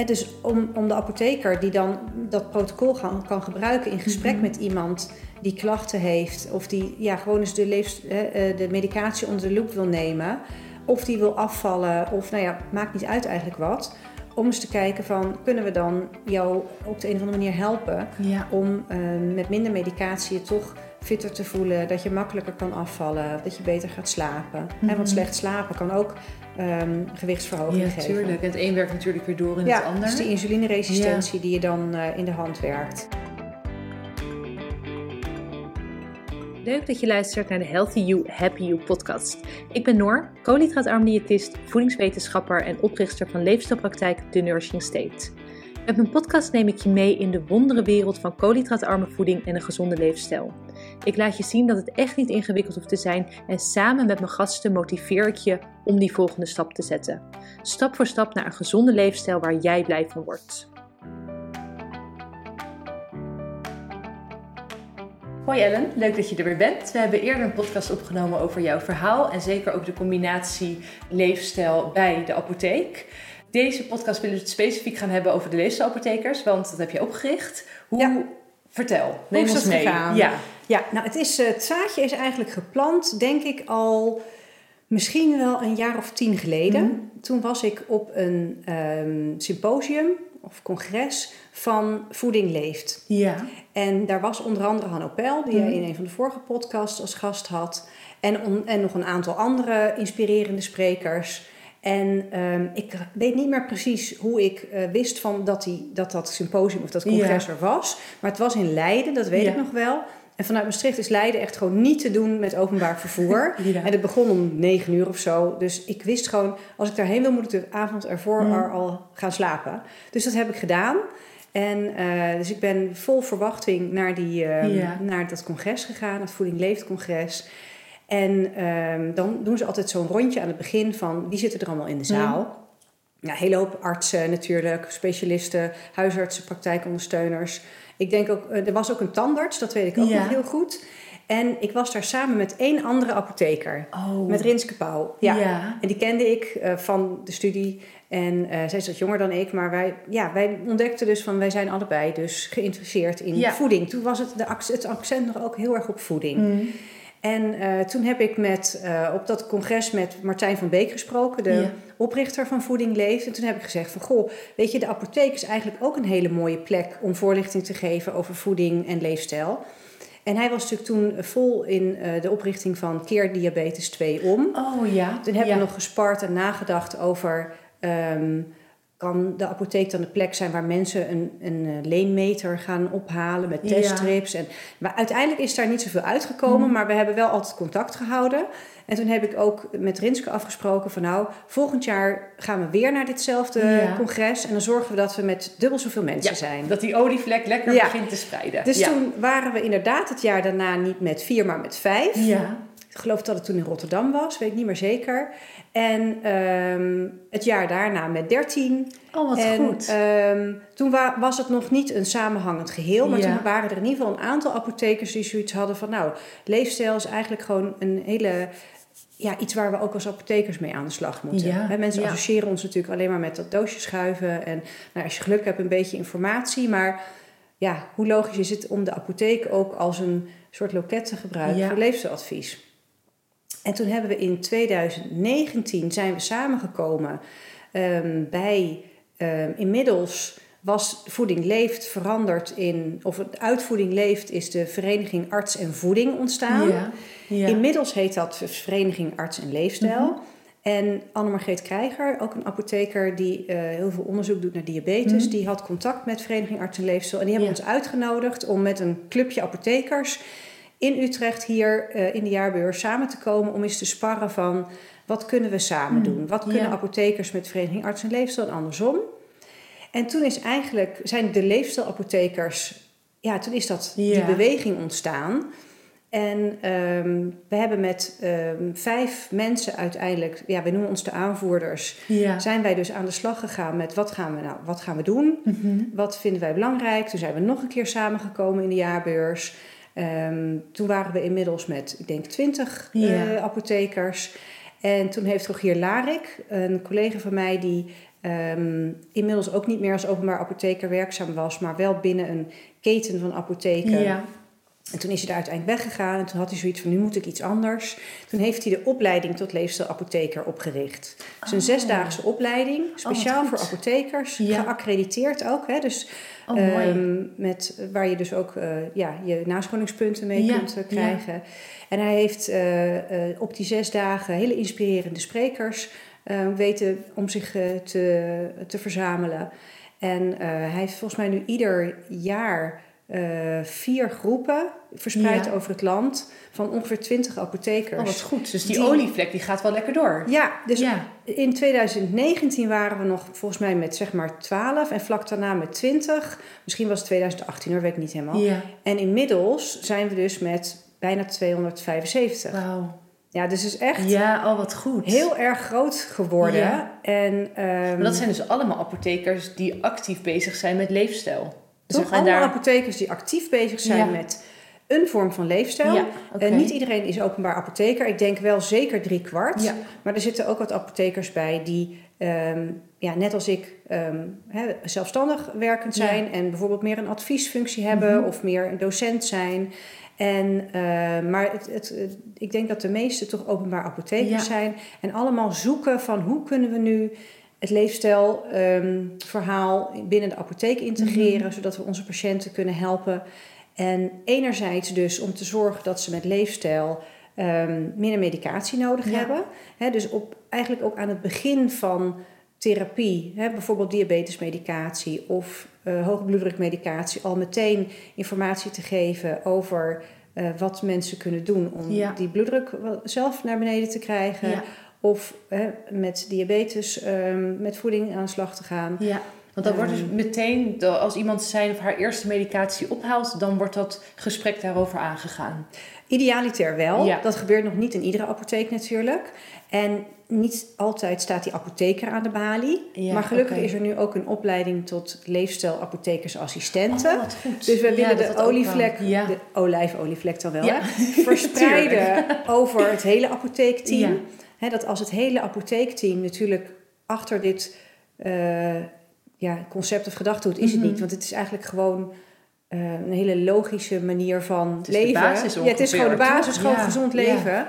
En dus om, om de apotheker die dan dat protocol kan, kan gebruiken in gesprek Mhm. met iemand die klachten heeft, of die ja, gewoon eens de, eh, de medicatie onder de loep wil nemen, of die wil afvallen, of nou ja, maakt niet uit eigenlijk wat. Om eens te kijken van, kunnen we dan jou op de een of andere manier helpen Ja. om eh, met minder medicatie je toch fitter te voelen, dat je makkelijker kan afvallen, dat je beter gaat slapen. En Mhm. want slecht slapen kan ook ehm, gewichtsverhoging Ja, geven. tuurlijk. En het een werkt natuurlijk weer door in Ja, het ander. dus die insulineresistentie die je dan eh, in de hand werkt. Leuk dat je luistert naar de Healthy You, Happy You podcast. Ik ben Noor, koolhydraatarm diëtist, voedingswetenschapper en oprichter van leefstijlpraktijk The Nourishing State. Met mijn podcast neem ik je mee in de wondere wereld van koolhydraatarme voeding en een gezonde leefstijl. Ik laat je zien dat het echt niet ingewikkeld hoeft te zijn en samen met mijn gasten motiveer ik je om die volgende stap te zetten. Stap voor stap naar een gezonde leefstijl waar jij blij van wordt. Hoi Ellen, leuk dat je er weer bent. We hebben eerder een podcast opgenomen over jouw verhaal en zeker ook de combinatie leefstijl bij de apotheek. Deze podcast willen we het specifiek gaan hebben over de leefstijlapothekers, want dat heb je opgericht. Hoe, Ja. Vertel, neem is ons dat mee. gegaan? Ja. Ja, nou het, is, eh, het zaadje is eigenlijk geplant, denk ik al misschien wel een jaar of tien geleden. Mhm. Toen was ik op een ehm, symposium of congres van Voeding Leeft. Ja. En daar was onder andere Hanno Peil, die Mhm. in een van de vorige podcasts als gast had. En, on- en nog een aantal andere inspirerende sprekers. En ehm, ik weet niet meer precies hoe ik eh, wist van dat, die, dat dat symposium of dat congres Ja. er was. Maar het was in Leiden, dat weet Ja. ik nog wel. En vanuit Maastricht is Leiden echt gewoon niet te doen met openbaar vervoer. Ja. En het begon om negen uur of zo. Dus ik wist gewoon, als ik daarheen wil, moet ik de avond ervoor Mm. er al gaan slapen. Dus dat heb ik gedaan. En eh, dus ik ben vol verwachting naar, die, eh, Ja. naar dat congres gegaan, het Voeding Leeft congres. En ehm, dan doen ze altijd zo'n rondje aan het begin van wie zitten er allemaal in de zaal. Ja, een hele hoop artsen natuurlijk, specialisten, huisartsen, praktijkondersteuners. Ik denk ook, eh, er was ook een tandarts, dat weet ik ook Ja. nog heel goed. En ik was daar samen met één andere apotheker, Oh. met Rinske Pauw. Ja. Ja. En die kende ik eh, van de studie. En eh, zij is wat jonger dan ik, maar wij, ja, wij ontdekten dus van wij zijn allebei dus geïnteresseerd in Ja. voeding. Toen was het, de, het accent nog ook heel erg op voeding. Mm. En eh, toen heb ik met, eh, op dat congres met Martijn van Beek gesproken, de Ja. oprichter van Voeding Leeft. En toen heb ik gezegd van, goh, weet je, de apotheek is eigenlijk ook een hele mooie plek om voorlichting te geven over voeding en leefstijl. En hij was natuurlijk toen vol in eh, de oprichting van Keer Diabetes 2 om. Oh ja. Toen hebben ja. we nog gespart en nagedacht over... ehm, kan de apotheek dan de plek zijn waar mensen een, een eh, leenmeter gaan ophalen met Ja. teststrips? En, maar uiteindelijk is daar niet zoveel uitgekomen, Mhm. maar we hebben wel altijd contact gehouden. En toen heb ik ook met Rinske afgesproken van nou, volgend jaar gaan we weer naar ditzelfde Ja. congres. En dan zorgen we dat we met dubbel zoveel mensen Ja, zijn. Dat die olievlek lekker begint te spreiden. Dus toen waren we inderdaad het jaar daarna niet met vier, maar met vijf. Ja. Ik geloof dat het toen in Rotterdam was, weet ik niet meer zeker. En ehm, het jaar daarna met 13. Oh, wat en goed. ehm, toen wa- was het nog niet een samenhangend geheel. Maar Ja. toen waren er in ieder geval een aantal apothekers die zoiets hadden van... nou, leefstijl is eigenlijk gewoon een hele... Ja, iets waar we ook als apothekers mee aan de slag moeten. Ja, mensen ja. associëren ons natuurlijk alleen maar met dat doosje schuiven. En nou, als je geluk hebt, een beetje informatie. Maar ja, hoe logisch is het om de apotheek ook als een soort loket te gebruiken Ja. voor leefstijladvies? En toen hebben we in 2019 zijn we samengekomen ehm, bij ehm, inmiddels was Voeding Leeft veranderd in, of Uitvoeding Leeft is de Vereniging Arts en Voeding ontstaan. Ja. Ja. Inmiddels heet dat Vereniging Arts en Leefstijl. Mhm. En Annemargreet Krijger, ook een apotheker die eh, heel veel onderzoek doet naar diabetes, Mhm. die had contact met Vereniging Arts en Leefstijl. En die hebben Ja. ons uitgenodigd om met een clubje apothekers in Utrecht hier eh, in de jaarbeurs samen te komen om eens te sparren van wat kunnen we samen Mhm. doen? Wat kunnen Ja. apothekers met Vereniging Arts en Leefstijl en andersom? En toen is eigenlijk, zijn de leefstijlapothekers, ja, toen is dat, die beweging ontstaan. En ehm, we hebben met ehm, vijf mensen uiteindelijk, ja, we noemen ons de aanvoerders, Ja. zijn wij dus aan de slag gegaan met wat gaan we nou, wat gaan we doen? Mhm. Wat vinden wij belangrijk? Toen zijn we nog een keer samengekomen in de jaarbeurs. Ehm, toen waren we inmiddels met, ik denk, twintig Ja. apothekers. En toen heeft Rogier Larik, een collega van mij, die ehm, inmiddels ook niet meer als openbaar apotheker werkzaam was, maar wel binnen een keten van apotheken. Ja. En toen is hij daar uiteindelijk weggegaan en toen had hij zoiets van nu moet ik iets anders. Toen heeft hij de opleiding tot leefstijlapotheker opgericht. Dus een Oh. zesdaagse opleiding, speciaal goed. voor apothekers, Ja. geaccrediteerd ook. Hè? Dus Oh. Ehm, met, waar je dus ook eh, ja, je nascholingspunten mee Ja, kunt eh, krijgen. En hij heeft eh, op die zes dagen hele inspirerende sprekers weten om zich te, te verzamelen. En hij heeft volgens mij nu ieder jaar eh, vier groepen verspreid Ja. over het land van ongeveer twintig apothekers. Oh, wat goed. Dus die, Die- olievlek die gaat wel lekker door. Ja, dus Ja. in 2019 waren we nog volgens mij met zeg maar 12 en vlak daarna met 20. Misschien was het 2018 hoor, weet ik niet helemaal. Ja. En inmiddels zijn we dus met bijna 275. Wauw. Ja, dus is echt Ja, oh wat goed. heel erg groot geworden. Ja. En ehm Maar dat zijn dus allemaal apothekers die actief bezig zijn met leefstijl. Toch gaan allemaal daar- apothekers die actief bezig zijn met een vorm van leefstijl. Ja. Eh, niet iedereen is openbaar apotheker. Ik denk wel zeker drie kwart. Ja. Maar er zitten ook wat apothekers bij die, ehm, ja, net als ik, ehm, zelfstandig werkend Ja. zijn. En bijvoorbeeld meer een adviesfunctie hebben Mhm. of meer een docent zijn. En, eh, maar het, ik denk dat de meeste toch openbaar apothekers zijn. En allemaal zoeken van hoe kunnen we nu het leefstijlverhaal binnen de apotheek integreren. Mhm. Zodat we onze patiënten kunnen helpen. En enerzijds dus om te zorgen dat ze met leefstijl ehm, minder medicatie nodig Ja. hebben. Dus op, eigenlijk ook aan het begin van therapie, hè, bijvoorbeeld diabetesmedicatie of eh hoge bloeddrukmedicatie, al meteen informatie te geven over eh, wat mensen kunnen doen om Ja. die bloeddruk zelf naar beneden te krijgen. Ja. Of hè, met diabetes ehm, met voeding aan de slag te gaan. Ja, want dan wordt dus Ehm. meteen, als iemand zijn of haar eerste medicatie ophaalt, dan wordt dat gesprek daarover aangegaan. Idealiter wel. Ja. Dat gebeurt nog niet in iedere apotheek natuurlijk. En niet altijd staat die apotheker aan de balie. Ja, maar gelukkig is er nu ook een opleiding tot leefstijlapothekersassistenten. Oh. Dus we Ja, willen de ook olievlek, de olijfolievlek dan wel, hè, verspreiden over het hele apotheekteam. Dat als het hele apotheekteam natuurlijk achter dit eh, ja, concept of gedachtegoed is Mhm. het niet. Want het is eigenlijk gewoon eh, een hele logische manier van Het is de leven. basis ja, het is gewoon de basis, gewoon Ja, gezond ja. leven.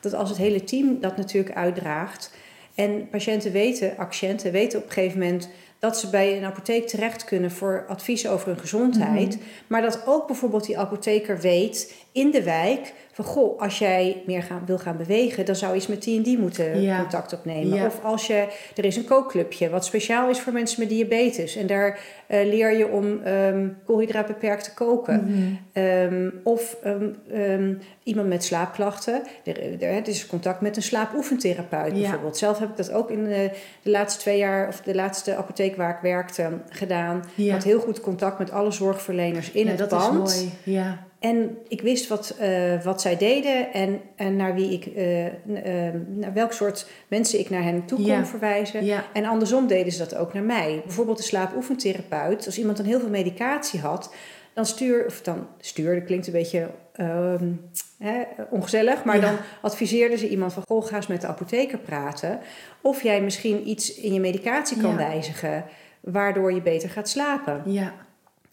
Dat als het hele team dat natuurlijk uitdraagt. En patiënten weten, patiënten weten op een gegeven moment dat ze bij een apotheek terecht kunnen voor advies over hun gezondheid. Mhm. Maar dat ook bijvoorbeeld die apotheker weet in de wijk van goh, als jij meer gaan, wil gaan bewegen, dan zou je eens met die en die moeten Ja. contact opnemen. Ja. Of als je, er is een kookclubje wat speciaal is voor mensen met diabetes. En daar eh, leer je om ehm koolhydraatbeperkt te koken. Mhm. Ehm, of ehm, iemand met slaapklachten. Er, er, het is contact met een slaapoefentherapeut Ja. bijvoorbeeld. Zelf heb ik dat ook in de, de laatste twee jaar, of de laatste apotheek waar ik werkte, gedaan. Ik had heel goed contact met alle zorgverleners in ja, het dat pand. is mooi. Ja. En ik wist wat, eh, wat zij deden en, en naar wie ik, eh, n- eh, naar welk soort mensen ik naar hen toe kon Ja. verwijzen. Ja. En andersom deden ze dat ook naar mij. Bijvoorbeeld de slaapoefentherapeut. Als iemand dan heel veel medicatie had, dan stuur, of dan stuurde, klinkt een beetje ehm, hè, ongezellig, maar Ja. dan adviseerden ze iemand van, goh, ga eens met de apotheker praten. Of jij misschien iets in je medicatie kan wijzigen, waardoor je beter gaat slapen. Ja.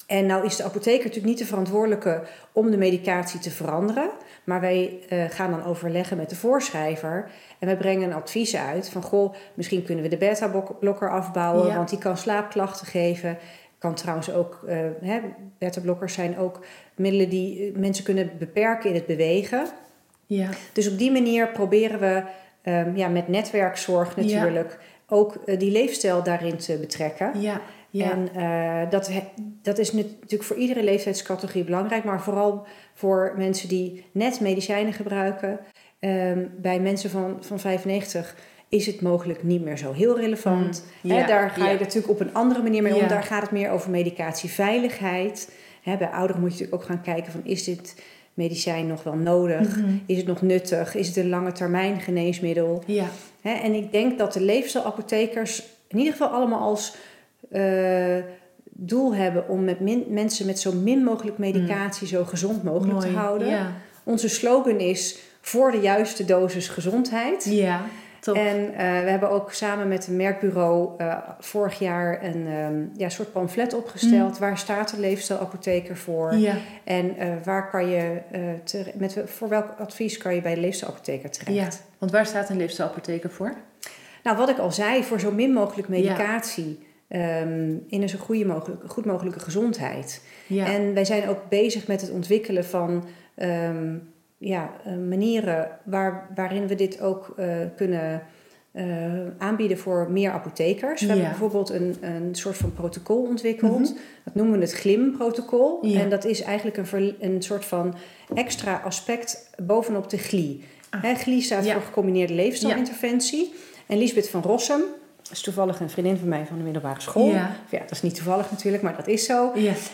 En nou is de apotheker natuurlijk niet de verantwoordelijke om de medicatie te veranderen. Maar wij eh, gaan dan overleggen met de voorschrijver. En wij brengen een advies uit van... goh, misschien kunnen we de beta-blokker afbouwen... Ja. want die kan slaapklachten geven. Kan trouwens ook... eh, hè, beta-blokkers zijn ook middelen die eh, mensen kunnen beperken in het bewegen. Ja. Dus op die manier proberen we ehm, ja, met netwerkzorg Ja. natuurlijk... ook die leefstijl daarin te betrekken. Ja. Ja. En eh, dat, dat is nat- natuurlijk voor iedere leeftijdscategorie belangrijk, maar vooral voor mensen die net medicijnen gebruiken. Ehm, bij mensen van, van 95 is het mogelijk niet meer zo heel relevant. Mm, daar ga je natuurlijk op een andere manier mee om. Daar gaat het meer over medicatieveiligheid. Bij ouderen moet je natuurlijk ook gaan kijken van is dit medicijn nog wel nodig? Mhm. Is het nog nuttig? Is het een lange termijn geneesmiddel? Ja. En ik denk dat de leefstijlapothekers in ieder geval allemaal als eh, doel hebben om met min- mensen met zo min mogelijk medicatie zo gezond mogelijk te houden. Ja. Onze slogan is voor de juiste dosis gezondheid. Ja. top. En uh, we hebben ook samen met een merkbureau uh, vorig jaar een um, ja, soort pamflet opgesteld. Mm. Waar staat de leefstijlapotheker voor? Ja. En uh, waar kan je, met, voor welk advies kan je bij de leefstijlapotheker terecht? Ja, want waar staat een leefstijlapotheker voor? Nou, wat ik al zei, voor zo min mogelijk medicatie. Ja. Um, in een zo goede mogelijke, goed mogelijke gezondheid. Ja. En wij zijn ook bezig met het ontwikkelen van um, ja, uh, manieren waar, waarin we dit ook uh, kunnen uh, aanbieden voor meer apothekers. We Ja. hebben bijvoorbeeld een, een soort van protocol ontwikkeld. Mhm. Dat noemen we het GLIM-protocol. Ja. En dat is eigenlijk een, ver- een soort van extra aspect bovenop de GLI. Ah. GLI staat Ja. voor gecombineerde leefstijlinterventie. En Lisbeth van Rossum, dat is toevallig een vriendin van mij van de middelbare school. Ja. Dat is niet toevallig natuurlijk, maar dat is zo.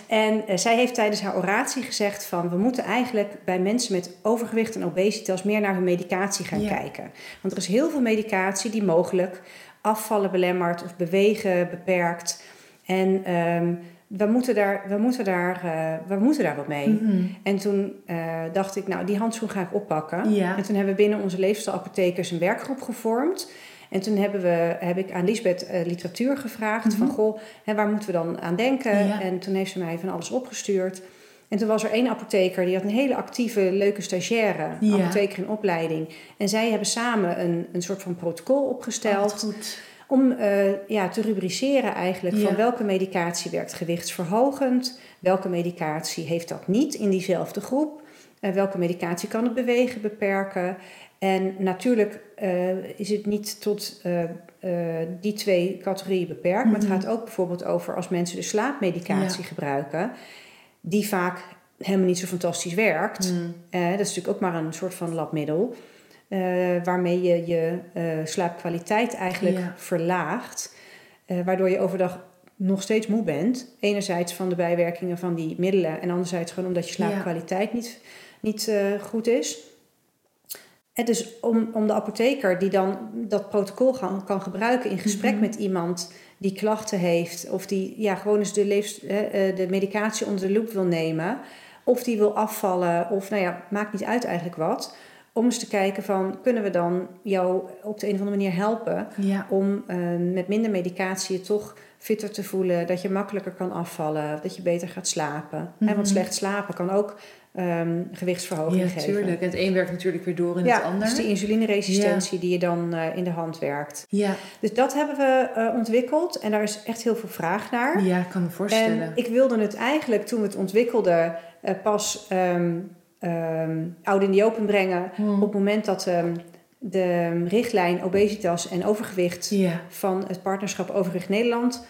En eh, zij heeft tijdens haar oratie gezegd van... we moeten eigenlijk bij mensen met overgewicht en obesitas... meer naar hun medicatie gaan Ja. kijken. Want er is heel veel medicatie die mogelijk afvallen belemmert... of bewegen beperkt. En ehm, we, moeten daar, we, moeten daar, eh, we moeten daar wat mee. Mhm. En toen eh, dacht ik, nou, die handschoen ga ik oppakken. Ja. En toen hebben we binnen onze leefstijlapothekers een werkgroep gevormd... En toen hebben we, heb ik aan Lisbeth eh, literatuur gevraagd. Mhm. Van, goh, hè, waar moeten we dan aan denken? Ja. En toen heeft ze mij van alles opgestuurd. En toen was er één apotheker, die had een hele actieve, leuke stagiaire. Ja. Apotheker in opleiding. En zij hebben samen een, een soort van protocol opgesteld. om eh, ja, te rubriceren eigenlijk Ja. van welke medicatie werkt gewichtsverhogend. Welke medicatie heeft dat niet in diezelfde groep. Eh, welke medicatie kan het bewegen beperken. En natuurlijk eh, is het niet tot eh, eh, die twee categorieën beperkt. Maar het Mhm. gaat ook bijvoorbeeld over als mensen de slaapmedicatie Ja. gebruiken. Die vaak helemaal niet zo fantastisch werkt. Mm. Eh, dat is natuurlijk ook maar een soort van labmiddel. waarmee je je slaapkwaliteit eigenlijk Ja. verlaagt. waardoor je overdag nog steeds moe bent. Enerzijds van de bijwerkingen van die middelen. En anderzijds gewoon omdat je slaapkwaliteit niet, niet goed is. En dus om, om de apotheker die dan dat protocol gaan, kan gebruiken in gesprek Mhm. met iemand die klachten heeft, of die ja, gewoon eens de, leefst, eh, de medicatie onder de loep wil nemen, of die wil afvallen, of nou ja, maakt niet uit eigenlijk wat. Om eens te kijken van, kunnen we dan jou op de een of andere manier helpen Ja. om eh, met minder medicatie je toch fitter te voelen, dat je makkelijker kan afvallen, dat je beter gaat slapen. Hè, Mhm. want slecht slapen kan ook ehm, gewichtsverhoging Ja, geven. tuurlijk. En het een werkt natuurlijk weer door in ja, het ander. dus die insulineresistentie die je dan eh, in de hand werkt. Ja. Dus dat hebben we eh, ontwikkeld en daar is echt heel veel vraag naar. ja, ik kan me voorstellen. En ik wilde het eigenlijk toen we het ontwikkelden eh, pas ehm ehm, oud in die open brengen. Hmm. Op het moment dat de richtlijn obesitas en overgewicht Ja. van het partnerschap Overgewicht Nederland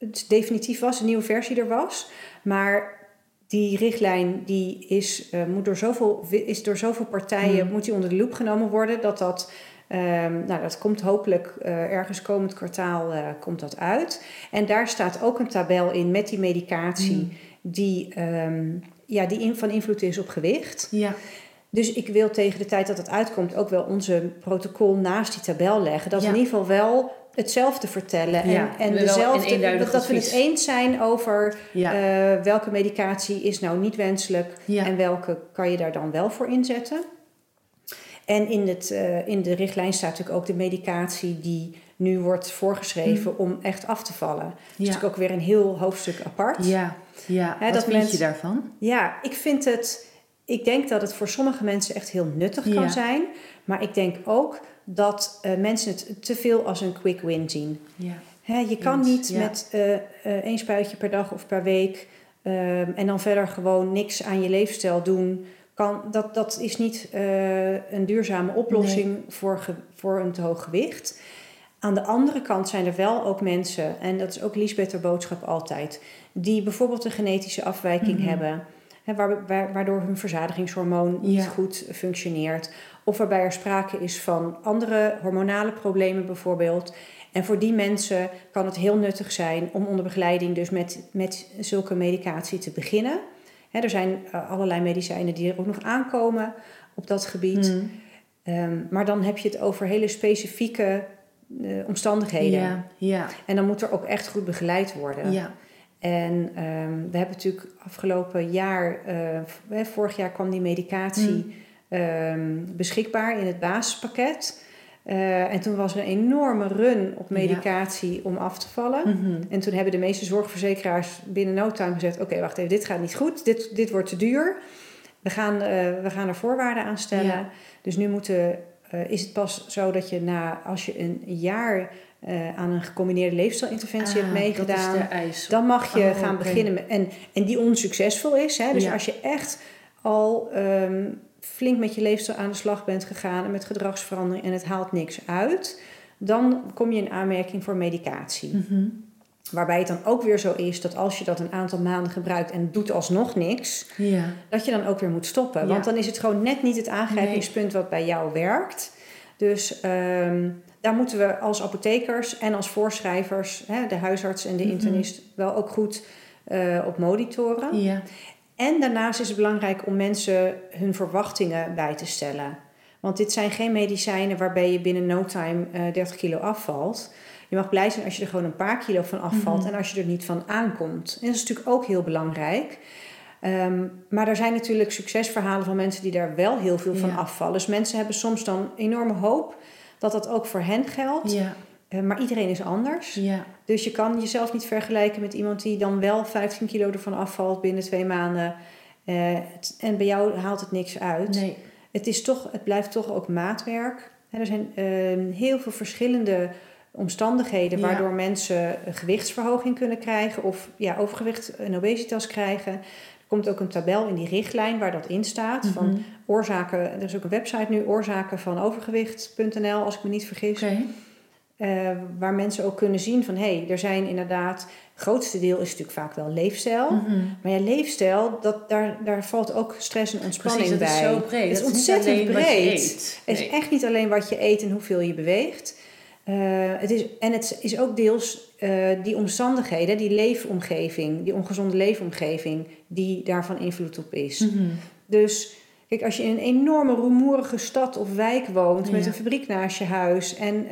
het definitief was, een nieuwe versie er was. Maar die richtlijn die is, eh, moet door zoveel, is door zoveel partijen Hmm. moet die onder de loep genomen worden dat dat. ehm, nou, dat komt hopelijk eh, ergens komend kwartaal eh, komt dat uit. En daar staat ook een tabel in met die medicatie Hmm. die, ehm, ja, die in, van invloed is op gewicht. Ja. Dus ik wil tegen de tijd dat het uitkomt ook wel onze protocol naast die tabel leggen. Dat Ja. in ieder geval wel hetzelfde vertellen. En, Ja, en dezelfde, eenduidig dat we het eens zijn over Ja. eh, welke medicatie is nou niet wenselijk Ja. en welke kan je daar dan wel voor inzetten. En in, het, eh, in de richtlijn staat natuurlijk ook de medicatie die nu wordt voorgeschreven om echt af te vallen. Dat is Hm. Ja. natuurlijk ook weer een heel hoofdstuk apart. Ja. Ja. Wat dat vind mensen- je daarvan? Ja, ik vind het. Ik denk dat het voor sommige mensen echt heel nuttig kan zijn. Maar ik denk ook dat eh, mensen het te veel als een quick win zien. Ja. Je kan niet ja. met eh, eh, één spuitje per dag of per week ehm, en dan verder gewoon niks aan je leefstijl doen. Kan, dat, dat is niet een duurzame oplossing voor, ge- voor een te hoog gewicht. Aan de andere kant zijn er wel ook mensen, en dat is ook Liesbeth haar boodschap altijd, die bijvoorbeeld een genetische afwijking hebben, hè, waar, waar- waardoor hun verzadigingshormoon niet Ja. goed functioneert, of waarbij er sprake is van andere hormonale problemen bijvoorbeeld. En voor die mensen kan het heel nuttig zijn om onder begeleiding dus met, met zulke medicatie te beginnen. Er zijn eh, allerlei medicijnen die er ook nog aankomen op dat gebied. Hm. Ehm, maar dan heb je het over hele specifieke eh, omstandigheden. Ja. Ja. En dan moet er ook echt goed begeleid worden. Ja. En ehm, we hebben natuurlijk afgelopen jaar, eh, vorig jaar kwam die medicatie Mm. Ehm, beschikbaar in het basispakket. Eh, en toen was er een enorme run op medicatie om af te vallen. Mhm. En toen hebben de meeste zorgverzekeraars binnen no time gezegd: Oké, wacht even, dit gaat niet goed, dit, dit wordt te duur. We gaan, eh, we gaan er voorwaarden aan stellen. Ja. Dus nu moeten, eh, is het pas zo dat je na, als je een jaar aan een gecombineerde leefstijlinterventie hebt Ah, meegedaan, Dat is de eis. dan mag je Oh, gaan beginnen met. En, en die onsuccesvol is. Hè? Dus Ja. als je echt al ehm, flink met je leefstijl aan de slag bent gegaan en met gedragsverandering en het haalt niks uit, dan kom je in aanmerking voor medicatie. Mhm. Waarbij het dan ook weer zo is dat als je dat een aantal maanden gebruikt en doet alsnog niks, Ja. dat je dan ook weer moet stoppen. Ja. Want dan is het gewoon net niet het aangrijpingspunt wat bij jou werkt. Dus ehm, daar moeten we als apothekers en als voorschrijvers, hè, de huisarts en de Mhm. internist, wel ook goed eh, op monitoren. Ja. En daarnaast is het belangrijk om mensen hun verwachtingen bij te stellen. Want dit zijn geen medicijnen waarbij je binnen no time eh 30 kilo afvalt. Je mag blij zijn als je er gewoon een paar kilo van afvalt Mhm. en als je er niet van aankomt. En dat is natuurlijk ook heel belangrijk. Ehm, maar er zijn natuurlijk succesverhalen van mensen die daar wel heel veel van Ja. afvallen. Dus mensen hebben soms dan enorme hoop dat dat ook voor hen geldt. Ja. Eh, maar iedereen is anders. Ja. Dus je kan jezelf niet vergelijken met iemand die dan wel 15 kilo ervan afvalt binnen twee maanden. Eh, het- en bij jou haalt het niks uit. Nee. Het, is toch, het blijft toch ook maatwerk. Er zijn eh, heel veel verschillende omstandigheden Ja. waardoor mensen een gewichtsverhoging kunnen krijgen of ja, overgewicht en obesitas krijgen. Er komt ook een tabel in die richtlijn waar dat in staat. Van Mhm. oorzaken, er is ook een website nu, oorzaken van overgewicht.nl, als ik me niet vergis. Eh, waar mensen ook kunnen zien van hé, hey, er zijn inderdaad, het grootste deel is natuurlijk vaak wel leefstijl. Mhm. Maar ja, leefstijl, dat, daar, daar valt ook stress en ontspanning Precies, bij. is zo breed. Het is Dat ontzettend breed. Het is echt niet alleen wat je eet en hoeveel je beweegt. Eh, het is, en het is ook deels eh, die omstandigheden, die leefomgeving, die ongezonde leefomgeving, die daarvan invloed op is. Mhm. Dus kijk, als je in een enorme rumoerige stad of wijk woont met een fabriek naast je huis. En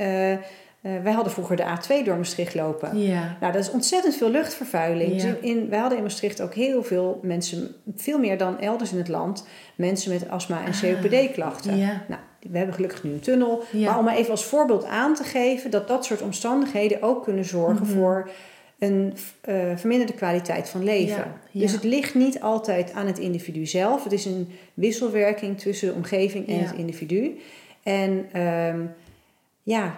eh, wij hadden vroeger de A2 door Maastricht lopen. Ja. Nou, dat is ontzettend veel luchtvervuiling. Ja. Dus in, wij hadden in Maastricht ook heel veel mensen, veel meer dan elders in het land, mensen met astma en COPD-klachten. Ah, Ja. Nou, we hebben gelukkig nu een tunnel. Ja. Maar om maar even als voorbeeld aan te geven dat dat soort omstandigheden ook kunnen zorgen Mhm. voor een eh, verminderde kwaliteit van leven. Ja, ja. Dus het ligt niet altijd aan het individu zelf. Het is een wisselwerking tussen de omgeving en Ja. het individu. En ehm, ja,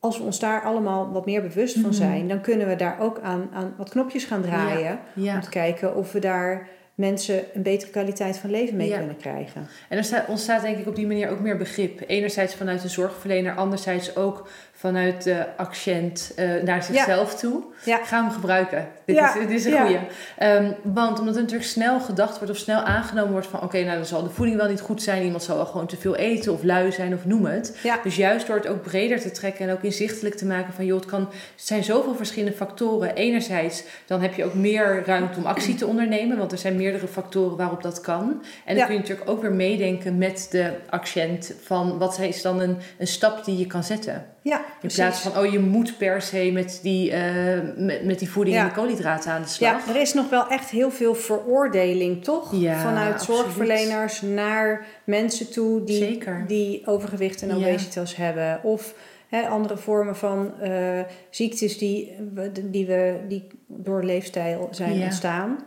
als we ons daar allemaal wat meer bewust van Mhm. zijn, dan kunnen we daar ook aan, aan wat knopjes gaan draaien. Om Ja. te kijken of we daar mensen een betere kwaliteit van leven mee Ja. kunnen krijgen. En er staat, ontstaat denk ik op die manier ook meer begrip. Enerzijds vanuit de zorgverlener, anderzijds ook vanuit de accent eh, naar zichzelf toe. Ja. Ga hem gebruiken. Dit, Ja, is, dit is een ja. goeie. Ehm, want omdat er natuurlijk snel gedacht wordt of snel aangenomen wordt van... oké, nou dan zal de voeding wel niet goed zijn. Iemand zal wel gewoon te veel eten of lui zijn of noem het. Dus juist door het ook breder te trekken en ook inzichtelijk te maken van... joh, het, kan, het zijn zoveel verschillende factoren. Enerzijds, dan heb je ook meer ruimte om actie te ondernemen... want er zijn meerdere factoren waarop dat kan. En dan kun je natuurlijk ook weer meedenken met de accent... van wat is dan een, een stap die je kan zetten. Ja, In plaats van, oh, je moet per se met die, eh, met, met die voeding Ja. en de koolhydraten aan de slag. Ja, er is nog wel echt heel veel veroordeling, toch? Ja, Vanuit absoluut. zorgverleners naar mensen toe die, Zeker. die overgewicht en Ja. obesitas hebben. Of hè, andere vormen van eh, ziektes die, we- die, we, die door leefstijl zijn ontstaan.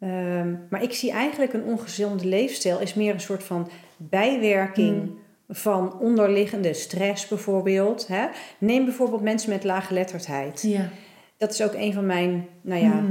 Ehm, maar ik zie eigenlijk een ongezonde leefstijl is meer een soort van bijwerking Hmm. Van onderliggende stress bijvoorbeeld. Hè? Neem bijvoorbeeld mensen met lage geletterdheid. Ja. Dat is ook een van mijn, nou ja,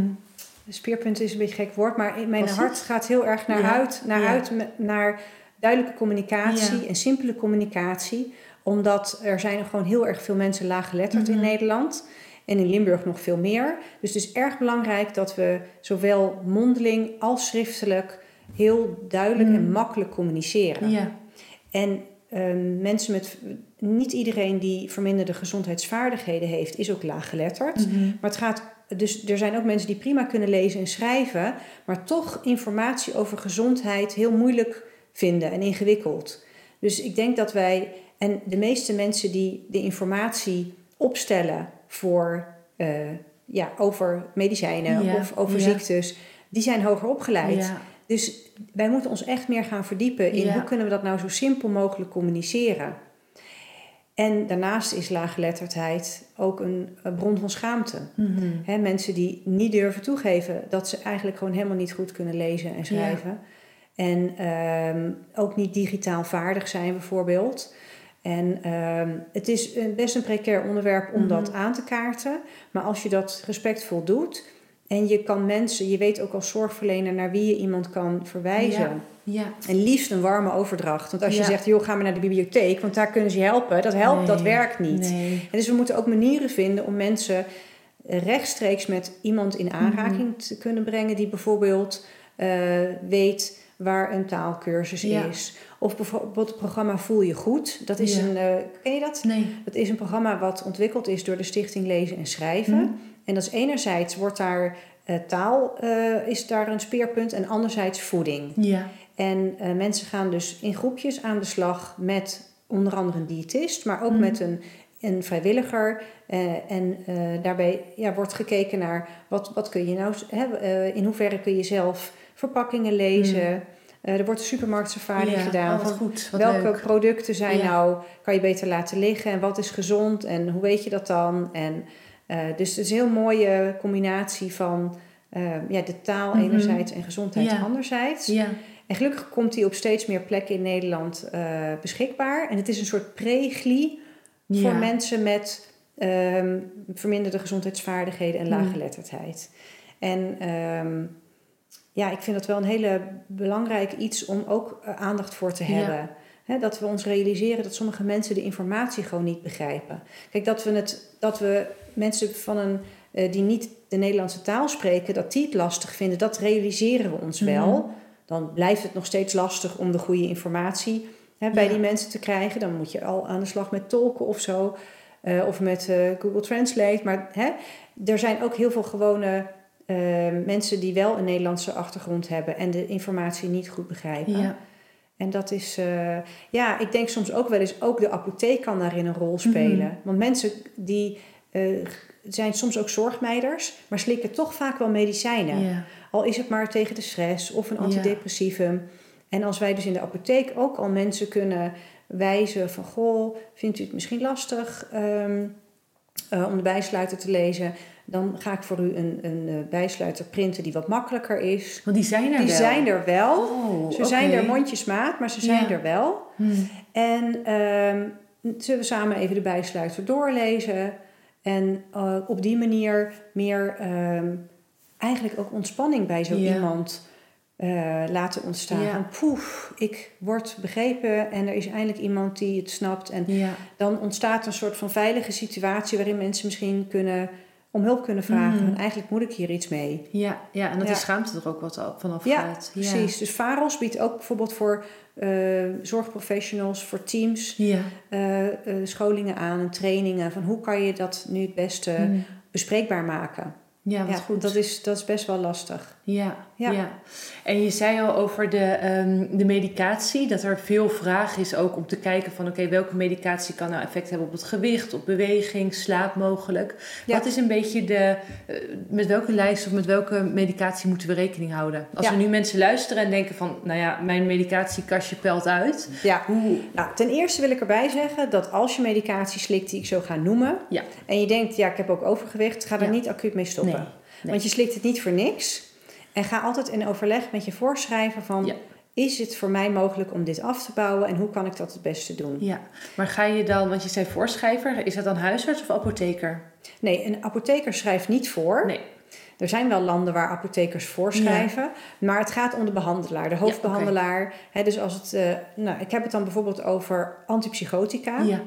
speerpunten is een beetje een gek woord, maar in mijn Was hart het? gaat heel erg naar Ja, uit, naar, ja. uit, naar duidelijke communicatie en simpele communicatie. Omdat er zijn gewoon heel erg veel mensen laaggeletterd Mhm. in Nederland. En in Limburg nog veel meer. Dus het is erg belangrijk dat we zowel mondeling als schriftelijk heel duidelijk Mhm. en makkelijk communiceren. Ja. En ehm, mensen met. Niet iedereen die verminderde gezondheidsvaardigheden heeft, is ook laaggeletterd. Mhm. Maar het gaat. Dus er zijn ook mensen die prima kunnen lezen en schrijven, maar toch informatie over gezondheid heel moeilijk vinden en ingewikkeld. Dus ik denk dat wij. En de meeste mensen die de informatie opstellen voor. eh, ja, over medicijnen Ja, of over ja. ziektes, die zijn hoger opgeleid. Ja. Dus wij moeten ons echt meer gaan verdiepen in Ja. hoe kunnen we dat nou zo simpel mogelijk communiceren. En daarnaast is laaggeletterdheid ook een, een bron van schaamte. Hè, mensen die niet durven toegeven dat ze eigenlijk gewoon helemaal niet goed kunnen lezen en schrijven. En ehm, ook niet digitaal vaardig zijn bijvoorbeeld. En ehm, het is een- best een precair onderwerp om Mhm. dat aan te kaarten. Maar als je dat respectvol doet en je kan mensen, je weet ook als zorgverlener naar wie je iemand kan verwijzen. Ja. Ja. En liefst een warme overdracht. Want als je zegt, joh, ga maar naar de bibliotheek, want daar kunnen ze je helpen. Dat helpt, dat werkt niet. Nee. En dus we moeten ook manieren vinden om mensen rechtstreeks met iemand in aanraking te kunnen brengen die bijvoorbeeld eh, weet waar een taalkursus Ja. is. Of bijvoorbeeld het programma Voel je goed. Dat is Ja. een, eh, ken je dat? Nee. Dat is een programma wat ontwikkeld is door de Stichting Lezen en Schrijven. Mhm. En dat is enerzijds wordt daar eh, taal eh, is daar een speerpunt en anderzijds voeding. Ja. En eh, mensen gaan dus in groepjes aan de slag met onder andere een diëtist, maar ook Mhm. met een, een vrijwilliger. En daarbij ja, wordt gekeken naar wat, wat kun je nou, hè, in hoeverre kun je zelf verpakkingen lezen. Eh, er wordt een supermarktsafari Ja. gedaan. Oh, wat van goed. Wat welke leuk. producten zijn Ja. nou, kan je beter laten liggen en wat is gezond en hoe weet je dat dan? En, dus het is een heel mooie combinatie van eh, ja, de taal Mhm. enerzijds en gezondheid Ja. anderzijds. Ja. En gelukkig komt die op steeds meer plekken in Nederland eh, beschikbaar. En het is een soort pre-gli Ja. voor mensen met ehm, verminderde gezondheidsvaardigheden en Hmm. laaggeletterdheid. En ehm, ja, ik vind dat wel een hele belangrijk iets om ook eh, aandacht voor te Ja. Dat we ons realiseren dat sommige mensen de informatie gewoon niet begrijpen. Kijk, dat we, het, dat we mensen van een, eh, die niet de Nederlandse taal spreken, dat die het lastig vinden, dat realiseren we ons wel. Mhm. Dan blijft het nog steeds lastig om de goede informatie bij Ja. die mensen te krijgen. Dan moet je al aan de slag met tolken of zo. eh, of met eh, Google Translate. Maar hè, er zijn ook heel veel gewone mensen die wel een Nederlandse achtergrond hebben en de informatie niet goed begrijpen. Ja. En dat is, eh, ja, ik denk soms ook wel eens, ook de apotheek kan daarin een rol spelen. Mhm. Want mensen die eh, zijn soms ook zorgmeiders, maar slikken toch vaak wel medicijnen. Al is het maar tegen de stress of een antidepressivum. En als wij dus in de apotheek ook al mensen kunnen wijzen van... goh, vindt u het misschien lastig ehm, eh, om de bijsluiter te lezen... dan ga ik voor u een, een eh, bijsluiter printen die wat makkelijker is. Want die zijn er Die wel. zijn er wel. Oh, Ze zijn er mondjesmaat, maar ze zijn Ja. er wel. Hmm. En ehm, zullen we samen even de bijsluiter doorlezen... en eh, op die manier meer ehm, eigenlijk ook ontspanning bij zo Ja. iemand eh, laten ontstaan. Ja. Van poef, ik word begrepen en er is eindelijk iemand die het snapt. En Ja. dan ontstaat een soort van veilige situatie waarin mensen misschien kunnen, om hulp kunnen vragen. En eigenlijk moet ik hier iets mee. Ja, ja, en dat Ja. die schaamte er ook wat vanaf Ja, gaat. Precies. Dus VAROS biedt ook bijvoorbeeld voor eh, zorgprofessionals, voor teams, Ja. eh, scholingen aan en trainingen. Van hoe kan je dat nu het beste Hmm. bespreekbaar maken? Ja, wat ja, goed. Dat is, dat is best wel lastig. Ja, ja. Ja. En je zei al over de, ehm, de medicatie, dat er veel vraag is ook om te kijken van oké, welke medicatie kan nou effect hebben op het gewicht, op beweging, slaap mogelijk. Ja. Wat is een beetje de, eh, met welke lijst of met welke medicatie moeten we rekening houden? Als Ja. er nu mensen luisteren en denken van, nou ja, mijn medicatiekastje pelt uit. Ja. Hoe, Nou, ten eerste wil ik erbij zeggen dat als je medicatie slikt die ik zo ga noemen... En je denkt, ja, ik heb ook overgewicht... ga daar niet acuut mee stoppen. Nee, nee. Want je slikt het niet voor niks. En ga altijd in overleg met je voorschrijver van... Ja. is het voor mij mogelijk om dit af te bouwen... en hoe kan ik dat het beste doen? ja, maar ga je dan, want je zei voorschrijver, is dat dan huisarts of apotheker? Nee, een apotheker schrijft niet voor. Nee. Er zijn wel landen waar apothekers voorschrijven, maar het gaat om de behandelaar, de hoofdbehandelaar. Dus als het, eh, nou, ik heb het dan bijvoorbeeld over antipsychotica. Ja.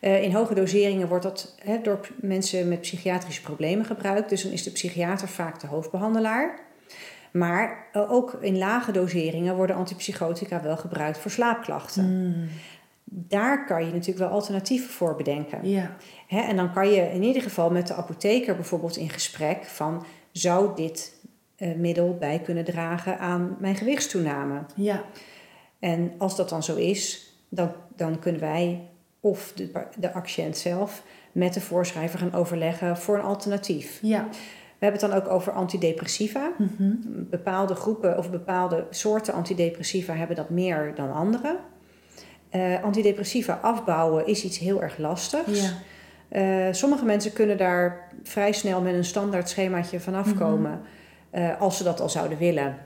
Eh, in hoge doseringen wordt dat door mensen met psychiatrische problemen gebruikt. Dus dan is de psychiater vaak de hoofdbehandelaar. Maar eh, ook in lage doseringen worden antipsychotica wel gebruikt voor slaapklachten. Hmm. Daar kan je natuurlijk wel alternatieven voor bedenken. Ja. Hè, en dan kan je in ieder geval met de apotheker bijvoorbeeld in gesprek van zou dit eh, middel bij kunnen dragen aan mijn gewichtstoename? Ja. En als dat dan zo is, dan, dan kunnen wij of de, de patiënt zelf met de voorschrijver gaan overleggen voor een alternatief. Ja. We hebben het dan ook over antidepressiva. Mhm. Bepaalde groepen of bepaalde soorten antidepressiva hebben dat meer dan andere. Eh, antidepressiva afbouwen is iets heel erg lastigs. Ja. Eh, sommige mensen kunnen daar vrij snel met een standaard schemaatje vanaf komen, eh, als ze dat al zouden willen.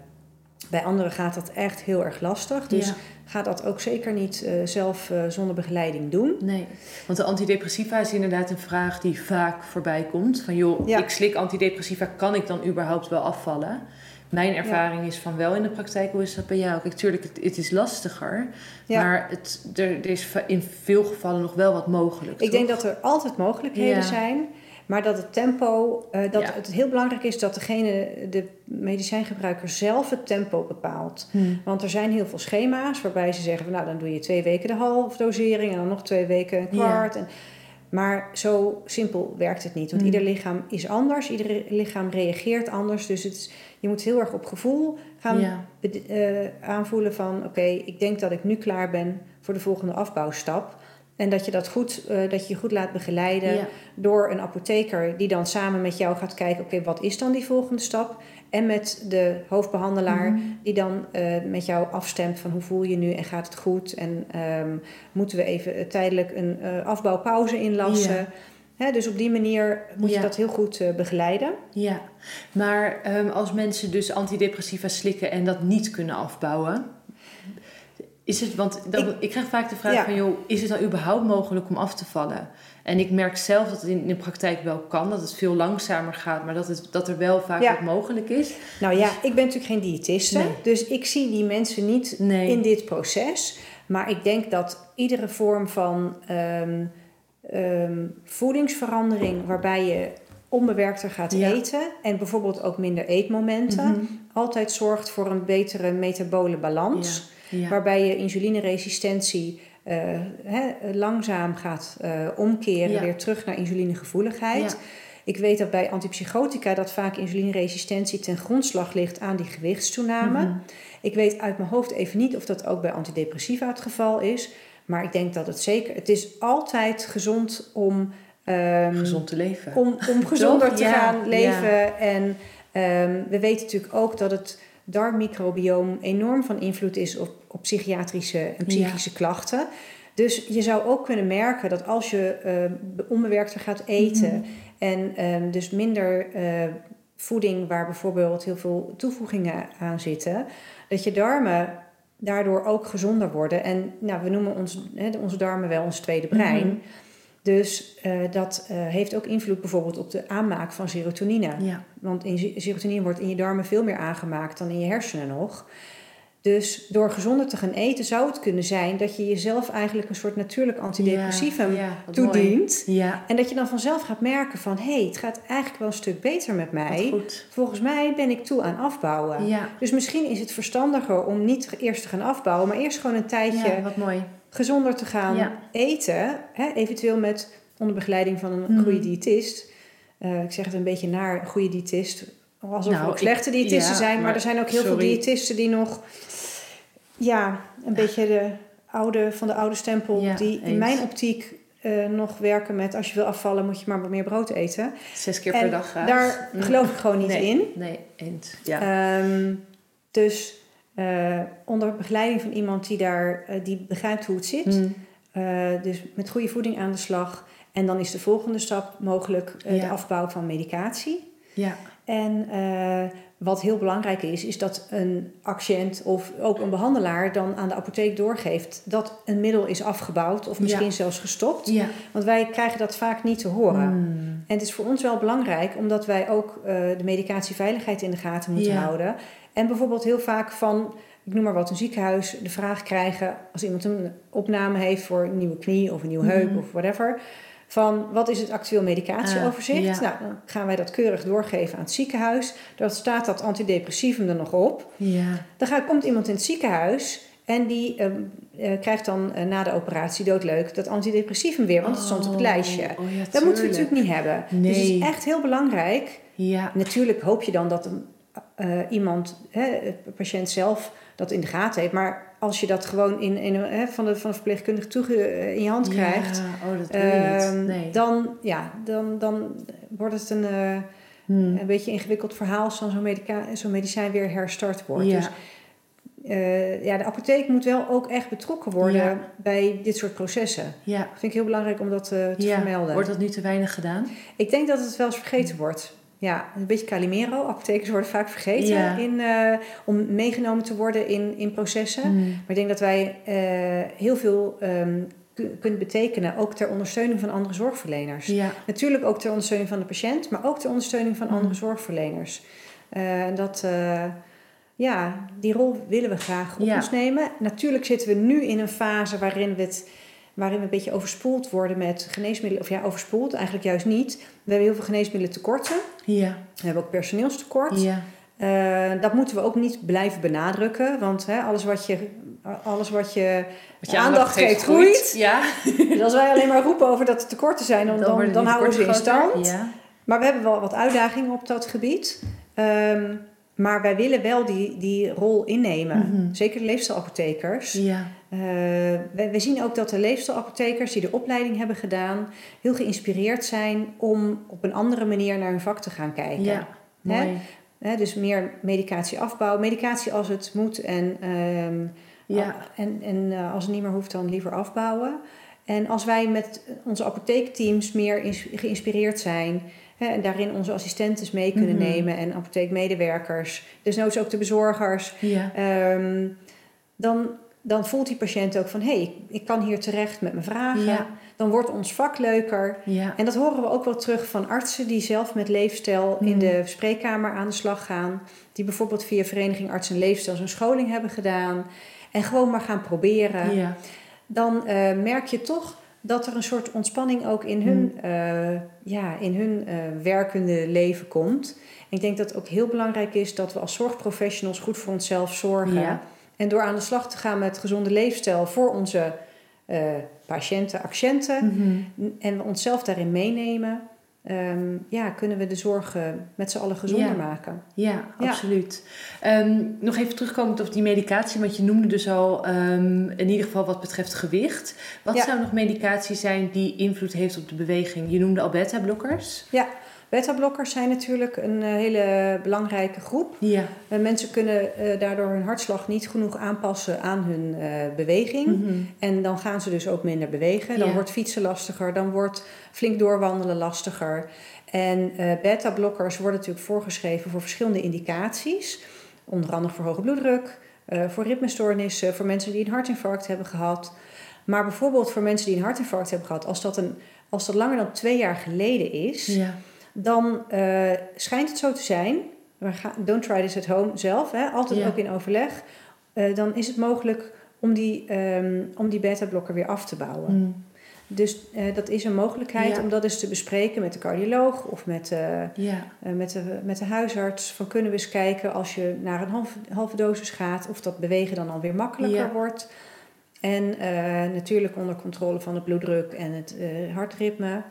Bij anderen gaat dat echt heel erg lastig. Dus Ja. ga dat ook zeker niet eh, zelf eh, zonder begeleiding doen. Nee, want de antidepressiva is inderdaad een vraag die vaak voorbij komt. Van joh, Ja. ik slik antidepressiva, kan ik dan überhaupt wel afvallen? Mijn ervaring is van wel in de praktijk. Hoe is dat bij jou? Kijk, tuurlijk, het, het is lastiger. Ja. Maar het, er, er is in veel gevallen nog wel wat mogelijk. Ik denk dat er altijd mogelijkheden zijn. Maar dat het tempo, eh, dat Ja. het heel belangrijk is dat degene, de medicijngebruiker zelf het tempo bepaalt. Hmm. Want er zijn heel veel schema's waarbij ze zeggen van nou dan doe je twee weken de half dosering en dan nog twee weken een kwart. En, maar zo simpel werkt het niet. Want Mm. ieder lichaam is anders, ieder lichaam reageert anders. Dus het je moet heel erg op gevoel gaan Ja. eh, aanvoelen van oké, ik denk dat ik nu klaar ben voor de volgende afbouwstap. En dat je dat goed, eh, dat je je goed laat begeleiden Ja. door een apotheker die dan samen met jou gaat kijken, oké, wat is dan die volgende stap? En met de hoofdbehandelaar Mhm. die dan eh, met jou afstemt van hoe voel je nu en gaat het goed? En ehm, moeten we even eh, tijdelijk een afbouwpauze inlassen? Ja. Dus op die manier moet je dat heel goed begeleiden. Ja, maar ehm, als mensen dus antidepressiva slikken en dat niet kunnen afbouwen, is het, want dan, ik, krijg vaak de vraag Ja. van, joh, is het dan überhaupt mogelijk om af te vallen? En ik merk zelf dat het in, in de praktijk wel kan, dat het veel langzamer gaat, maar dat, het, dat er wel vaak Ja. wat mogelijk is. Nou ja, ik ben natuurlijk geen diëtiste, Nee. dus ik zie die mensen niet Nee. in dit proces. Maar ik denk dat iedere vorm van ehm, ehm, voedingsverandering waarbij je onbewerkter gaat Ja. eten en bijvoorbeeld ook minder eetmomenten, Mhm. altijd zorgt voor een betere metabole balans. Ja. Waarbij je insulineresistentie eh, langzaam gaat eh, omkeren, Ja. weer terug naar insulinegevoeligheid. Ja. Ik weet dat bij antipsychotica dat vaak insulineresistentie ten grondslag ligt aan die gewichtstoename. Mhm. Ik weet uit mijn hoofd even niet of dat ook bij antidepressiva het geval is. Maar ik denk dat het zeker. Het is altijd gezond om. ehm, Gezond te leven. om, om gezonder Toch? te Ja, gaan leven. En ehm, we weten natuurlijk ook dat het darmmicrobioom enorm van invloed is op, op psychiatrische en psychische klachten. Dus je zou ook kunnen merken dat als je ehm, onbewerkter gaat eten Mhm. en ehm, dus minder eh, voeding waar bijvoorbeeld heel veel toevoegingen aan zitten, dat je darmen daardoor ook gezonder worden. En nou, we noemen ons, onze darmen wel ons tweede brein. Mhm. Dus eh, dat eh, heeft ook invloed bijvoorbeeld op de aanmaak van serotonine. Ja. Want in, serotonine wordt in je darmen veel meer aangemaakt dan in je hersenen nog. Dus door gezonder te gaan eten zou het kunnen zijn dat je jezelf eigenlijk een soort natuurlijk antidepressivum Ja, ja, toedient. Ja, En dat je dan vanzelf gaat merken van hé, hey, het gaat eigenlijk wel een stuk beter met mij. Volgens mij ben ik toe aan afbouwen. Dus misschien is het verstandiger om niet eerst te gaan afbouwen, maar eerst gewoon een tijdje ja, wat mooi. gezonder te gaan eten. Hè, eventueel met onder begeleiding van een Mhm. goede diëtist. Eh, ik zeg het een beetje naar een goede diëtist. Alsof Nou, er ook slechte ik- diëtisten ja, zijn. Maar, maar er zijn ook heel veel diëtisten die nog... Ja, een beetje de oude, van de oude stempel. Ja, die in eens. mijn optiek eh, nog werken met... als je wil afvallen moet je maar wat meer brood eten. Zes keer En per dag graag. daar Mm. geloof ik gewoon niet nee, in. Nee, eens. Ja. Ehm, dus eh, onder begeleiding van iemand die, daar, eh, die begrijpt hoe het zit... Mm. Dus met goede voeding aan de slag. En dan is de volgende stap mogelijk Ja. de afbouw van medicatie. Ja. En uh, wat heel belangrijk is, is dat een patiënt of ook een behandelaar dan aan de apotheek doorgeeft dat een middel is afgebouwd of misschien Ja. zelfs gestopt. Ja. Want wij krijgen dat vaak niet te horen. Mm. En het is voor ons wel belangrijk, omdat wij ook uh, de medicatieveiligheid in de gaten moeten Ja. houden. En bijvoorbeeld heel vaak van, ik noem maar wat, een ziekenhuis de vraag krijgen als iemand een opname heeft voor een nieuwe knie of een nieuwe heup Mhm. of whatever. Van wat is het actueel medicatieoverzicht? Ah, ja. Nou, dan gaan wij dat keurig doorgeven aan het ziekenhuis. Dan staat dat antidepressivum er nog op. Ja. Dan gaat, komt iemand in het ziekenhuis en die ehm, eh, krijgt dan eh, na de operatie doodleuk dat antidepressivum weer, want het stond op het Oh, lijstje. oh ja, Dat moeten we tuurlijk. natuurlijk niet hebben. Dus het is echt heel belangrijk. Ja. Natuurlijk hoop je dan dat een, eh, iemand, hè, de patiënt zelf, dat in de gaten heeft. Maar als je dat gewoon in, in, hè, van, de, van de verpleegkundige toege, eh, in je hand krijgt, oh, dat ehm. Nee. dan, ja, dan, dan wordt het een, eh, Hmm. een beetje ingewikkeld verhaal als dan zo'n medica- zo'n medicijn weer herstart wordt. Ja. Dus eh, ja, de apotheek moet wel ook echt betrokken worden Ja. bij dit soort processen. Ja. Dat vind ik heel belangrijk om dat eh, te vermelden. Wordt dat nu te weinig gedaan? Ik denk dat het wel eens vergeten wordt. Ja, een beetje Calimero. Apothekers worden vaak vergeten Ja. in, eh, om meegenomen te worden in, in processen. Mm. Maar ik denk dat wij eh, heel veel ehm, ku- kunnen betekenen, ook ter ondersteuning van andere zorgverleners. Ja. Natuurlijk ook ter ondersteuning van de patiënt, maar ook ter ondersteuning van Mm. andere zorgverleners. Eh, En dat, ja, die rol willen we graag op Ja. ons nemen. Natuurlijk zitten we nu in een fase waarin we het waarin we een beetje overspoeld worden met geneesmiddelen. Of ja, overspoeld, eigenlijk juist niet. We hebben heel veel geneesmiddelen tekorten. Ja. We hebben ook personeelstekort. Ja. Eh, dat moeten we ook niet blijven benadrukken. Want hè, alles wat je, alles wat je, Wat je aandacht geeft, groeit. Ja. Dus als wij alleen maar roepen over dat er tekorten zijn, dan, dan, dan, houden we ze in stand. Ja. Maar we hebben wel wat uitdagingen op dat gebied. Ehm, maar wij willen wel die, die rol innemen. Mhm. Zeker de leefstijlapothekers. Ja. Eh, we, we zien ook dat de leefstijlapothekers die de opleiding hebben gedaan... heel geïnspireerd zijn om op een andere manier naar hun vak te gaan kijken. Ja. Hè? Hè, dus meer medicatie-afbouw. Medicatie als het moet en, ehm, Ja. en, en eh, als het niet meer hoeft, dan liever afbouwen. En als wij met onze apotheekteams meer geïnspireerd zijn... Hè, en daarin onze assistentes mee kunnen Mhm. nemen en apotheekmedewerkers... desnoods ook de bezorgers... Ja. Ehm, dan, dan voelt die patiënt ook van... hé, hey, ik, kan hier terecht met mijn vragen. Ja. Dan wordt ons vak leuker. Ja. En dat horen we ook wel terug van artsen... die zelf met leefstijl in Mhm. de spreekkamer aan de slag gaan. Die bijvoorbeeld via Vereniging Arts en Leefstijl... zo'n scholing hebben gedaan. En gewoon maar gaan proberen. Ja. Dan eh, merk je toch dat er een soort ontspanning ook in hun, eh, ja, in hun eh, werkende leven komt. En ik denk dat het ook heel belangrijk is dat we als zorgprofessionals goed voor onszelf zorgen. Ja. En door aan de slag te gaan met gezonde leefstijl voor onze eh, patiënten, accenten. Mhm. En we onszelf daarin meenemen. ehm, ja, kunnen we de zorg met z'n allen gezonder Ja. maken. Ja, Ja. absoluut. Ehm, nog even terugkomend op die medicatie, want je noemde dus al ehm, in ieder geval wat betreft gewicht. Wat Ja. zou nog medicatie zijn die invloed heeft op de beweging? Je noemde al beta-blokkers. Beta-blokkers zijn natuurlijk een eh, hele belangrijke groep. Ja. Uh, mensen kunnen eh, daardoor hun hartslag niet genoeg aanpassen aan hun eh, beweging. Mhm. En dan gaan ze dus ook minder bewegen. Dan Ja. wordt fietsen lastiger, dan wordt flink doorwandelen lastiger. En eh, beta-blokkers worden natuurlijk voorgeschreven voor verschillende indicaties. Onder andere voor hoge bloeddruk, eh, voor ritmestoornissen, voor mensen die een hartinfarct hebben gehad. Maar bijvoorbeeld voor mensen die een hartinfarct hebben gehad, als dat, een, als dat langer dan twee jaar geleden is, Ja. Dan eh, schijnt het zo te zijn. Don't try this at home zelf, hè, altijd Ja. ook in overleg. Eh, dan is het mogelijk om die, ehm, om die beta-blokker weer af te bouwen. Mm. Dus eh, dat is een mogelijkheid Ja. om dat eens te bespreken met de cardioloog of met, Ja. met, de, met de huisarts. Van kunnen we eens kijken als je naar een halve, halve dosis gaat, of dat bewegen dan alweer makkelijker Ja. wordt. En natuurlijk onder controle van de bloeddruk en het hartritme.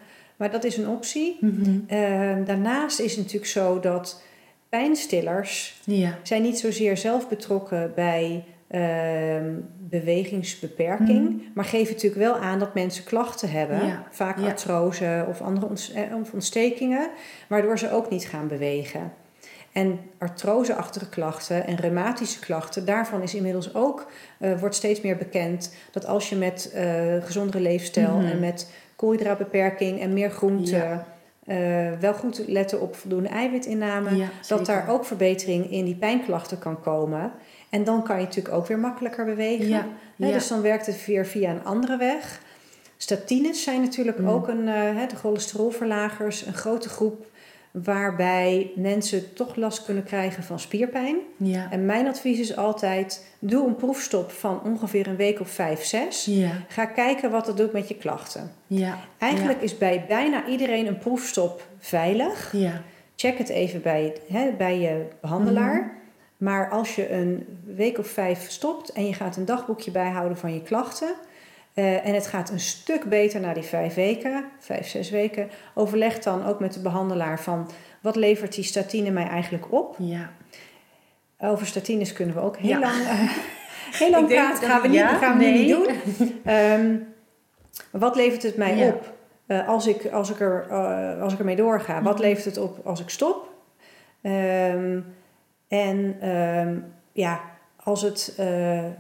Maar dat is een optie. Mhm. Eh, daarnaast is het natuurlijk zo dat pijnstillers Ja. zijn niet zozeer zelf betrokken bij ehm, bewegingsbeperking, Mhm. maar geven natuurlijk wel aan dat mensen klachten hebben, Ja, vaak artrose of andere ont- eh, of ontstekingen, waardoor ze ook niet gaan bewegen. En artroseachtige klachten en reumatische klachten, daarvan is inmiddels ook, eh, wordt steeds meer bekend dat als je met eh gezondere leefstijl Mhm. en met koolhydraatbeperking en meer groente, Ja. eh, wel goed letten op voldoende eiwitinname, Ja, dat daar ook verbetering in die pijnklachten kan komen. En dan kan je natuurlijk ook weer makkelijker bewegen. Ja. Hè, Ja. Dus dan werkt het weer via een andere weg. Statines zijn natuurlijk Mm. ook een, hè, de cholesterolverlagers, een grote groep waarbij mensen toch last kunnen krijgen van spierpijn. Ja. En mijn advies is altijd, doe een proefstop van ongeveer een week of vijf, zes. Ja. Ga kijken wat dat doet met je klachten. Ja. Eigenlijk is bij bijna iedereen een proefstop veilig. Ja. Check het even bij, hè, bij je behandelaar. Mhm. Maar als je een week of vijf stopt en je gaat een dagboekje bijhouden van je klachten. Eh, en het gaat een stuk beter na die vijf weken, vijf, zes weken. Overleg dan ook met de behandelaar van wat levert die statine mij eigenlijk op. Ja. Over statines kunnen we ook heel Ja. lang, eh, heel lang praten. dat- Gaan we, niet, ja, gaan we nee. niet doen. Ehm, wat levert het mij Ja. op eh, als, ik, als, ik er, als ik ermee doorga? Wat Mhm. levert het op als ik stop? Ehm, en ehm, ja, als het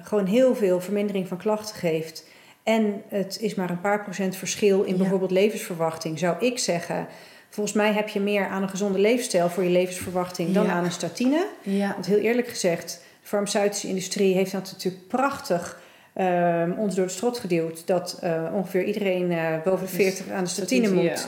gewoon heel veel vermindering van klachten geeft en het is maar een paar procent verschil in Ja. bijvoorbeeld levensverwachting, zou ik zeggen. Volgens mij heb je meer aan een gezonde leefstijl voor je levensverwachting dan Ja. aan een statine. Ja. Want heel eerlijk gezegd, de farmaceutische industrie heeft dat natuurlijk prachtig ehm, ons door de strot geduwd. Dat eh, ongeveer iedereen eh, boven de 40 aan de statine moet.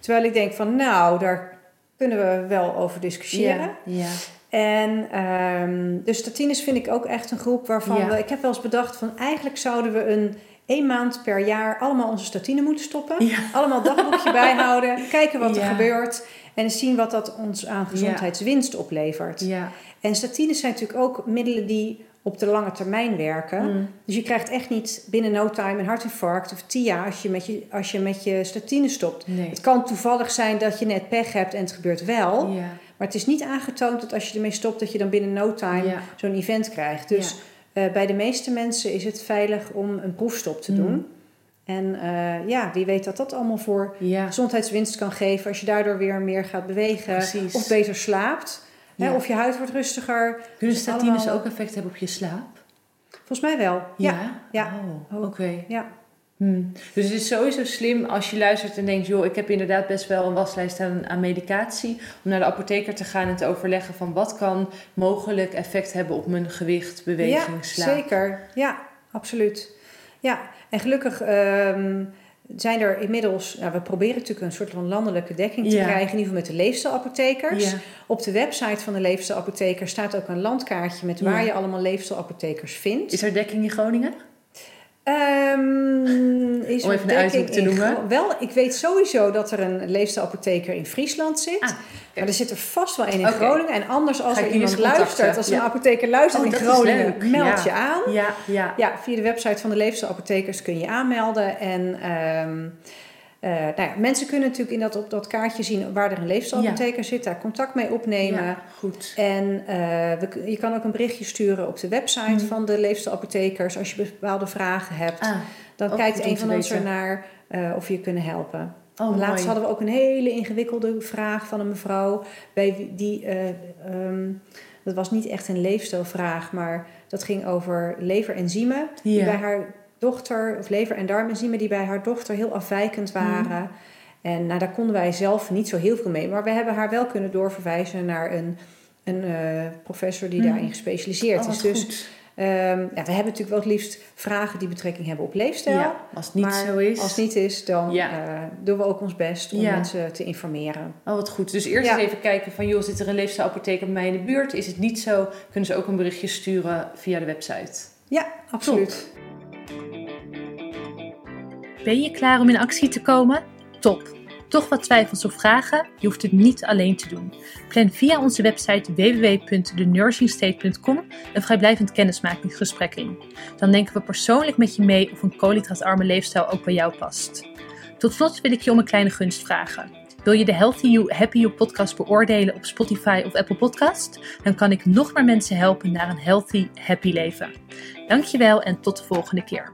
Terwijl ik denk van nou, daar kunnen we wel over discussiëren. Ja. En ehm, de statines vind ik ook echt een groep waarvan Ja. we... Ik heb wel eens bedacht van eigenlijk zouden we een één maand per jaar allemaal onze statine moeten stoppen. Ja. Allemaal dagboekje bijhouden, kijken wat er Ja. gebeurt. En zien wat dat ons aan gezondheidswinst oplevert. Ja. En statines zijn natuurlijk ook middelen die op de lange termijn werken. Mm. Dus je krijgt echt niet binnen no time een hartinfarct of TIA als je met je, als je, met je statine stopt. Nee. Het kan toevallig zijn dat je net pech hebt en het gebeurt wel. Ja. Maar het is niet aangetoond dat als je ermee stopt, dat je dan binnen no time Ja. zo'n event krijgt. Dus eh, bij de meeste mensen is het veilig om een proefstop te Mm. doen. En eh, ja, wie weet dat dat allemaal voor Ja. gezondheidswinst kan geven als je daardoor weer meer gaat bewegen Precies. of beter slaapt. Hè, of je huid wordt rustiger. Kunnen Dus statines allemaal- ook effect hebben op je slaap? Volgens mij wel. Ja. ja. Oh, Ook. oké. ja. Hmm. Dus het is sowieso slim als je luistert en denkt... joh, ik heb inderdaad best wel een waslijst aan, aan medicatie... om naar de apotheker te gaan en te overleggen van... wat kan mogelijk effect hebben op mijn gewicht, beweging, Ja, slaap. zeker. Ja, absoluut. Ja, en gelukkig ehm, zijn er inmiddels... Nou, we proberen natuurlijk een soort van landelijke dekking te Ja. krijgen... in ieder geval met de leefstijlapothekers. Ja. Op de website van de leefstijlapotheker staat ook een landkaartje... met waar Ja. je allemaal leefstijlapothekers vindt. Is er dekking in Groningen? Ehm, is Om even een uithoek te noemen. Wel, ik weet sowieso dat er een leefstijlapotheker in Friesland zit. Ah, Maar er zit er vast wel een in. Groningen. En anders als er iemand luistert, als een apotheker luistert Oh, in Groningen, meld Ja. je aan. Ja, ja. Ja, via de website van de leefstijlapothekers kun je je aanmelden. En ehm, eh, nou ja, mensen kunnen natuurlijk in dat, op dat kaartje zien waar er een leefstijlapotheker zit. Daar contact mee opnemen. Ja, goed. En eh, we, je kan ook een berichtje sturen op de website Mhm. van de leefstijlapothekers. Als je bepaalde vragen hebt. Ah, dan kijkt een van ons ernaar eh of we je kunnen helpen. oh, Laatst mooi. hadden we ook een hele ingewikkelde vraag van een mevrouw. Bij die, eh, ehm, dat was niet echt een leefstijlvraag, maar dat ging over leverenzymen. Die bij haar dochter, of lever- en darmenzymen, die bij haar dochter heel afwijkend Mhm. waren. En nou, daar konden wij zelf niet zo heel veel mee. Maar we hebben haar wel kunnen doorverwijzen naar een, een eh, professor die Mhm. daarin gespecialiseerd Oh, is. Dus goed. ehm, ja, we hebben natuurlijk wel het liefst vragen die betrekking hebben op leefstijl. Ja, als het niet maar zo is. Als het niet is, dan Ja. eh, doen we ook ons best om Ja. mensen te informeren. Oh, wat goed. Dus eerst eens even kijken van... joh, zit er een leefstijlapotheker bij mij in de buurt? Is het niet zo? Kunnen ze ook een berichtje sturen via de website. Ja, absoluut. Ben je klaar om in actie te komen? Top! Toch wat twijfels of vragen? Je hoeft het niet alleen te doen. Plan via onze website www.thenursingstate.com een vrijblijvend kennismakingsgesprek in. Dan denken we persoonlijk met je mee of een koolhydraatarme leefstijl ook bij jou past. Tot slot wil ik je om een kleine gunst vragen. Wil je de Healthy You, Happy You podcast beoordelen op Spotify of Apple Podcast? Dan kan ik nog meer mensen helpen naar een healthy, happy leven. Dankjewel en tot de volgende keer.